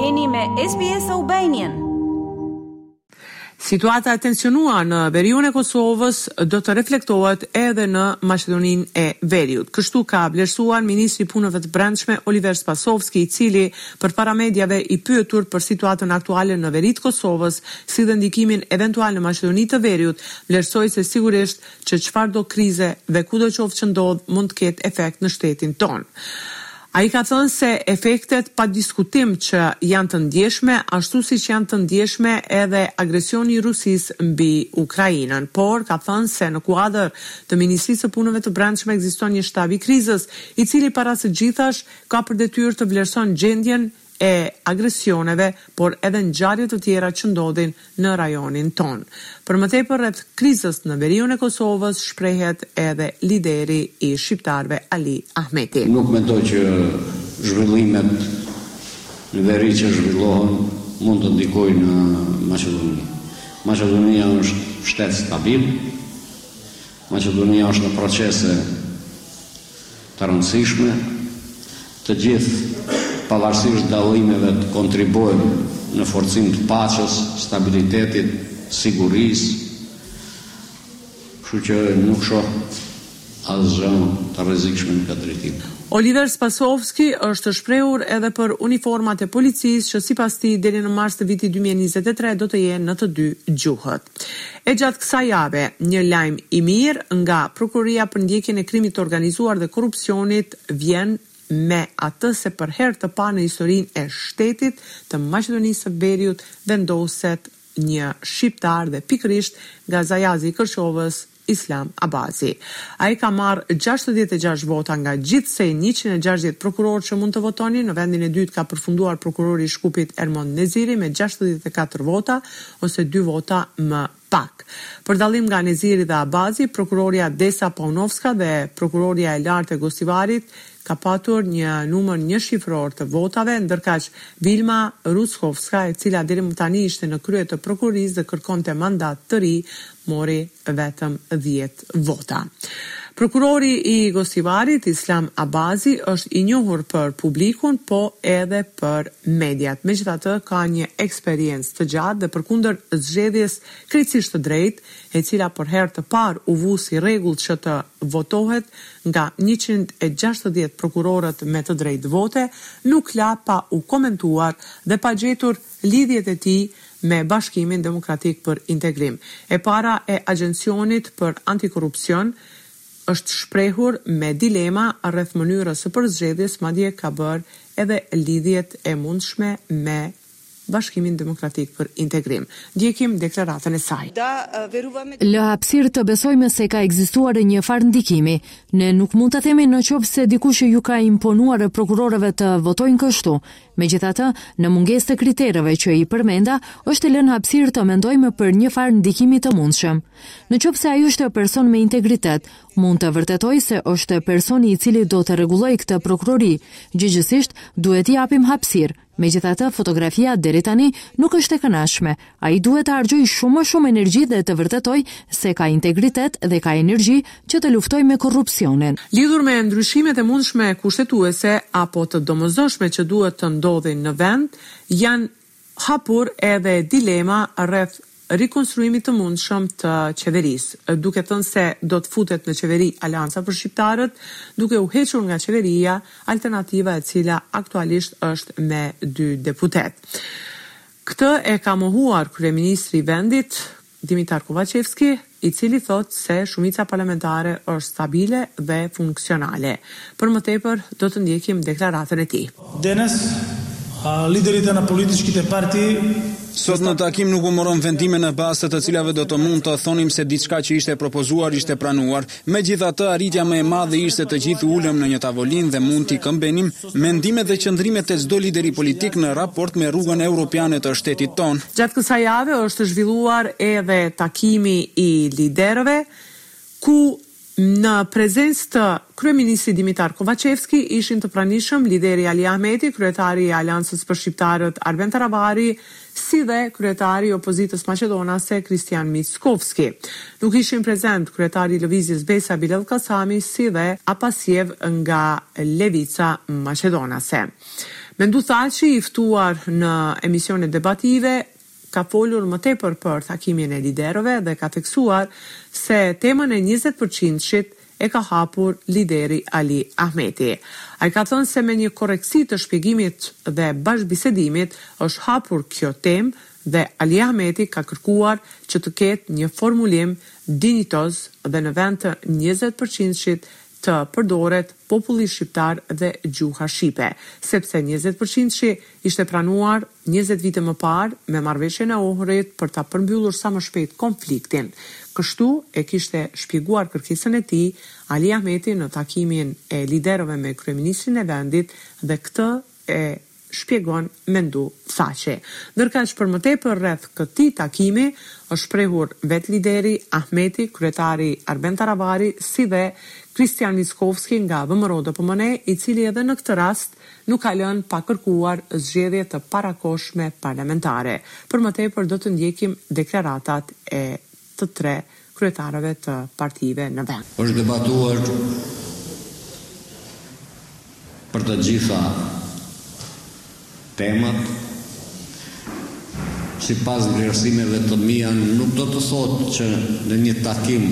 Jeni me SBS Albanian. Situata e tensionuar në veriun e Kosovës do të reflektohet edhe në Maqedoninë e Veriut. Kështu ka vlerësuar ministri i Punëve të Brendshme Oliver Spasovski, i cili përpara mediave i pyetur për situatën aktuale në veri të Kosovës, si dhe ndikimin eventual në Maqedoni të Veriut, vlerësoi se sigurisht që çfarëdo krize dhe kudoqoftë që ndodh mund të ketë efekt në shtetin tonë. Ai ka thënë se efektet pa diskutim që janë të ndjeshme, ashtu siç janë të ndjeshme edhe agresioni i Rusisë mbi Ukrainën, por ka thënë se në kuadër të Ministrisë të Punëve të Brendshme ekziston një shtab i krizës, i cili para së gjithash ka për detyrë të vlerëson gjendjen e agresioneve, por edhe ngjarje të tjera që ndodhin në rajonin tonë. Për më tepër rreth krizës në veriun e Kosovës shprehet edhe lideri i shqiptarëve Ali Ahmeti. Nuk mendoj që zhvillimet në veri që zhvillohen mund të ndikojnë në Maqedoni. Maqedonia është shtet stabil. Maqedonia është në procese të rëndësishme, të gjithë pavarësisht dallimeve të kontribuojmë në forcim të paqes, stabilitetit, sigurisë, kështu që nuk shoh asgjë të rrezikshme në këtë drejtim. Oliver Spasovski është shprehur edhe për uniformat e policisë që sipas tij deri në mars të vitit dy mijë e njëzet e tre do të jenë në të dy gjuhët. E gjatë kësaj jave, një lajm i mirë nga Prokuroria për Ndjekjen e Krimit të Organizuar dhe Korrupsionit vjen me atë se për herë të parë në historinë e shtetit të Maqedonisë së Veriut vendoset një shqiptar dhe pikërisht nga Zajazi i Kërçovës, Islam Abazi. Ai ka marrë gjashtëdhjetë e gjashtë vota nga gjithsej njëqind e gjashtëdhjetë prokurorë që mund të votonin, në vendin e dytë ka përfunduar prokurori i Shkupit Ermond Neziri me gjashtëdhjetë e katër vota, ose dy vota më pak. Për dallim nga Neziri dhe Abazi, prokurorja Desa Paunovska dhe prokurorja e lartë e Gostivarit ka patur një numër njëshifror të votave, ndërkaq Vilma Ruskovska, e cila deri më tani ishte në krye të prokurorisë dhe kërkonte mandat të ri, mori vetëm dhjetë vota. Prokurori i Gostivarit, Islam Abazi, është i njohur për publikun, po edhe për mediat. Megjithatë, ka një eksperiencë të gjatë dhe përkundër zgjedhjes krejtësisht të drejtë, e cila për herë të parë u vu si rregull që të votohet nga njëqind e gjashtëdhjetë prokurorët me të drejtë vote, nuk la pa u komentuar dhe pa gjetur Lidhjet e tij me Bashkimin Demokratik për Integrim. E para e Agjencionit për Antikorrupsion, është shprehur me dilema rreth mënyrës së përzgjedhjes, madje ka bërë edhe lidhjet e mundshme me Bashkimin Demokratik për Integrim. Ndjekim deklaratën e saj. Lë hapësirë të besojmë se ka ekzistuar një farë ndikimi. Ne nuk mund të themi në qoftë se dikush ju ka imponuar prokurorëve të votojnë kështu, Megjithatë, në mungesë të kritereve që i përmenda, është e lënë hapësirë të mendojmë për njëfarë ndikimi të mundshëm. Në qoftë se ai është person me integritet, mund të vërtetojë se është personi i cili do të rregullojë këtë prokurori, gjegjësisht duhet t'i japim hapësirë. Megjithatë, fotografia deri tani nuk është e kënaqshme, Ai duhet të harxhojë shumë më shumë energji dhe të vërtetojë se ka integritet dhe ka energji që të luftojë me korrupsionin. Lidhur me ndryshimet e mundshme kushtetuese apo të domosdoshme që duhet të ndodhin në vend, janë hapur edhe dilema rreth rikonstruimit të mundshëm të qeverisë, duke thënë se do të futet në qeveri Aleanca për Shqiptarët, duke u hequr nga qeveria Alternativa e cila aktualisht është me dy deputetë. Këtë e ka mohuar kryeministri i vendit, Dimitar Kovaçevski, i cili thotë se shumica parlamentare është stabile dhe funksionale. Për më tepër, do të ndjekim deklaratën e tij. Denes, liderite na politiçkite partii. Sot në takim nuk u morën vendime në bazë të cilave do të mund të thonim se diçka që ishte propozuar ishte pranuar. Megjithatë, arritja më e madhe ishte të gjithë u ulëm në një tavolinë dhe mund t'i këmbenim, Mendimet dhe qëndrimet e çdo lideri politik në raport me rrugën europiane të shtetit tonë. Gjatë kësaj jave është zhvilluar edhe takimi i liderëve, ku në prezencë të kryeministrit Dimitar Kovaçevski ishin të pranishëm lideri Ali Ahmeti, kryetari i Aleancës për Shqiptarët Arben Taravari si dhe kryetari i opozitës maqedonase, Kristijan Mickovski. Nuk ishin prezent kryetari i Lëvizjes Besa Bilall Kasami si dhe Apasiev nga Levica Maqedonase. Menduh Thaçi i ftuar në emisione debative ka folur më tepër për takimin e liderëve dhe ka theksuar se temën e njëzet përqindëshit e ka hapur lideri Ali Ahmeti. Ai ka thënë se me një korrektësi të shpjegimit dhe bashkëbisedimit është hapur kjo temë dhe Ali Ahmeti ka kërkuar që të ketë një formulim dinjitoz dhe në vend të njëzet përqindëshit të përdoret populli shqiptar dhe gjuha shqipe, sepse njëzet përqindëshi ishte pranuar njëzet vite më parë, me Marrëveshjen e Ohrit për ta përmbyllur sa më shpejt konfliktin. Kështu e kishte shpjeguar kërkesën e tij, Ali Ahmeti në takimin e liderëve me kryeministrin e vendit dhe këtë e shpjegon Menduh Thaçi. Ndërkaq, për më tepër rreth këtij takimi, është shprehur vetë lideri Ahmeti, kryetari Arben Taravari, si dhe Hristijan Mickoski nga VMRO-DPMNE, i cili edhe në këtë rast, nuk ka lënë pa kërkuar zgjedhje të parakohshme parlamentare. Për më tepër do të ndjekim deklaratat e të tre kryetarëve të partive në vend. Është debatuar për të gjitha temat. Sipas vlerësimeve të mia nuk do të thotë që në një takim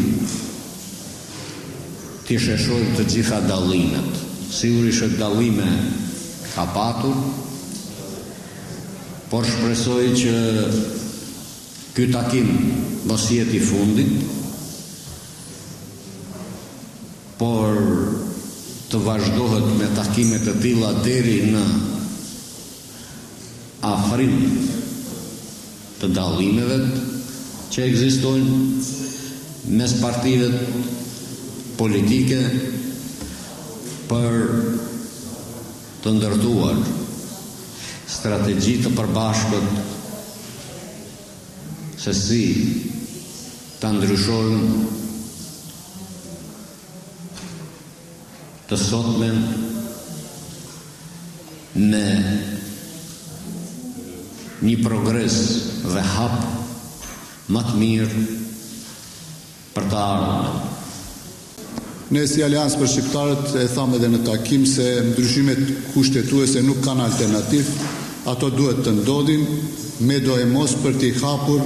T'i sheshojmë të gjitha dallimet. Sigurisht që dallime ka patur, por shpresoj që ky takim mos jetë i fundit, por të vazhdohet me takime të tilla deri në afrim të dallimeve që ekzistojnë mes partive politike për të ndërtuar strategji të përbashkët se si ta ndryshojmë Të sotmen me një progres dhe hap më të mirë për të ardhmen. Ne si Aleancë për Shqiptarët e thamë edhe në takim se ndryshimet kushtetuese nuk kanë alternativë, ato duhet të ndodhin, me do e mos për t'i hapur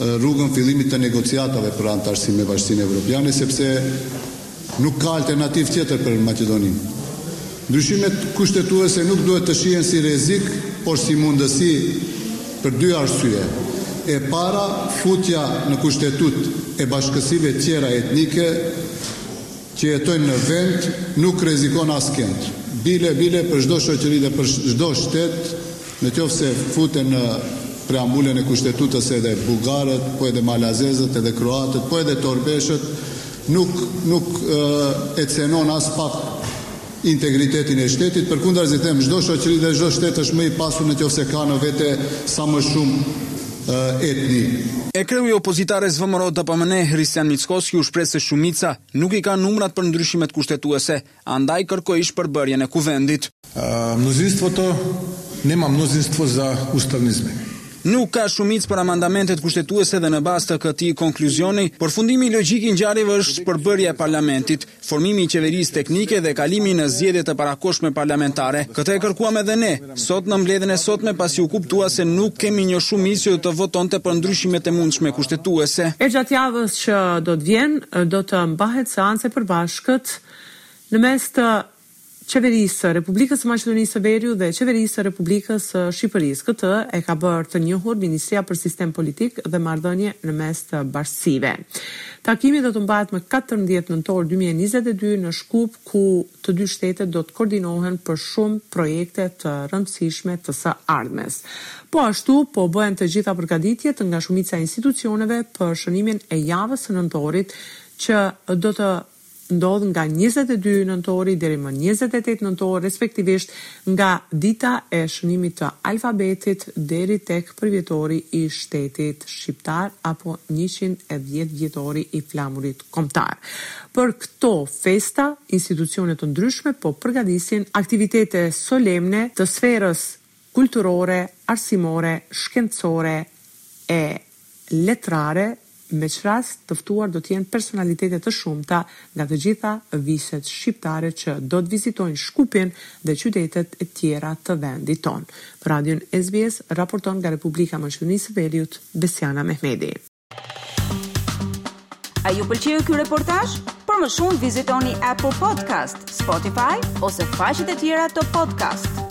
rrugën fillimit të negociatave për anëtarësim me Bashkësinë Evropiane, sepse Nuk ka alternativë tjetër për Maqedoninë. Ndryshimet kushtetuese nuk duhet të shihen si rrezik, por si mundësi për dy arsye. E para, futja në Kushtetutë e bashkësive tjera etnike që jetojnë në vend nuk rrezikon askënd, bile bile për çdo shoqëri dhe për çdo shtet, Në qoftë se futen në preambulën e Kushtetutës edhe bullgarët, po edhe malazezët, edhe kroatët, po edhe torbeshët, nuk, nuk e cenon aspak integritetin e shtetit, përkundrazi them çdo shoqëri dhe çdo shtet është më i pasur në qoftë se ka në vete sa më shumë etni. E kreu i opozitares VMRO-DPMNE, Hristijan Mickoski u shpreh se shumica nuk i ka numrat për ndryshimet kushtetuese. Andaj kërkoi shpërbërjen e Kuvendit. Mnozinstvo to, nema mnozinstvo za ustavni izmeni. Nuk ka shumicë për amandamentet kushtetuese dhe në bazë të këtij konkluzioni, përfundimi logjik i ngjarjeve është shpërbërja e Parlamentit, formimi i qeverisë teknike dhe kalimi në zgjedhje të parakohshme parlamentare. Këtë e kërkuam edhe ne, sot në mbledhjen e sotme pasi u kuptua se nuk kemi një shumicë që do të votonte për ndryshimet e mundshme kushtetuese. E gjatë javës që do të vjen, do të mbahet seancë e përbashkët në mes të Qeverisë së Republikës së Maqedonisë së Veriut dhe Qeverisë së Republikës së Shqipërisë. Këtë e ka bërë të njohur Ministria për Sistem Politik dhe Marrëdhënie në mes të Bashkësive. Takimi do të mbahet më katërmbëdhjetë nëntor dy mijë e njëzet e dy në Shkup, ku të dy shtetet do të koordinohen për shumë projekte të rëndësishme të së ardhmes. Po ashtu, po bëhen të gjitha përgatitjet nga shumica e institucioneve për shënimin e javës së nëntorit që do të ndodh nga njëzet e dy nëntori deri më njëzet e tetë nëntor, respektivisht nga dita e shënimit të alfabetit deri tek përvjetori i shtetit shqiptar apo njëqind e dhjetë vjetori i flamurit kombëtar. Për këto festa, institucione të ndryshme po përgatisin aktivitete solemne të sferës kulturore, arsimore, shkencore e. letrare, me ç'rast të ftuar do të jenë personalitete të shumta nga të gjitha viset shqiptare që do të vizitojnë Shkupin dhe qytetet e tjera të vendit tonë. Për Radion SBS raporton nga Republika e Maqedonisë së Veriut, Besiana Mehmedi. A ju pëlqeu ky reportazh? Për më shumë vizitoni Apple Podcast, Spotify ose faqet e tjera të podcast.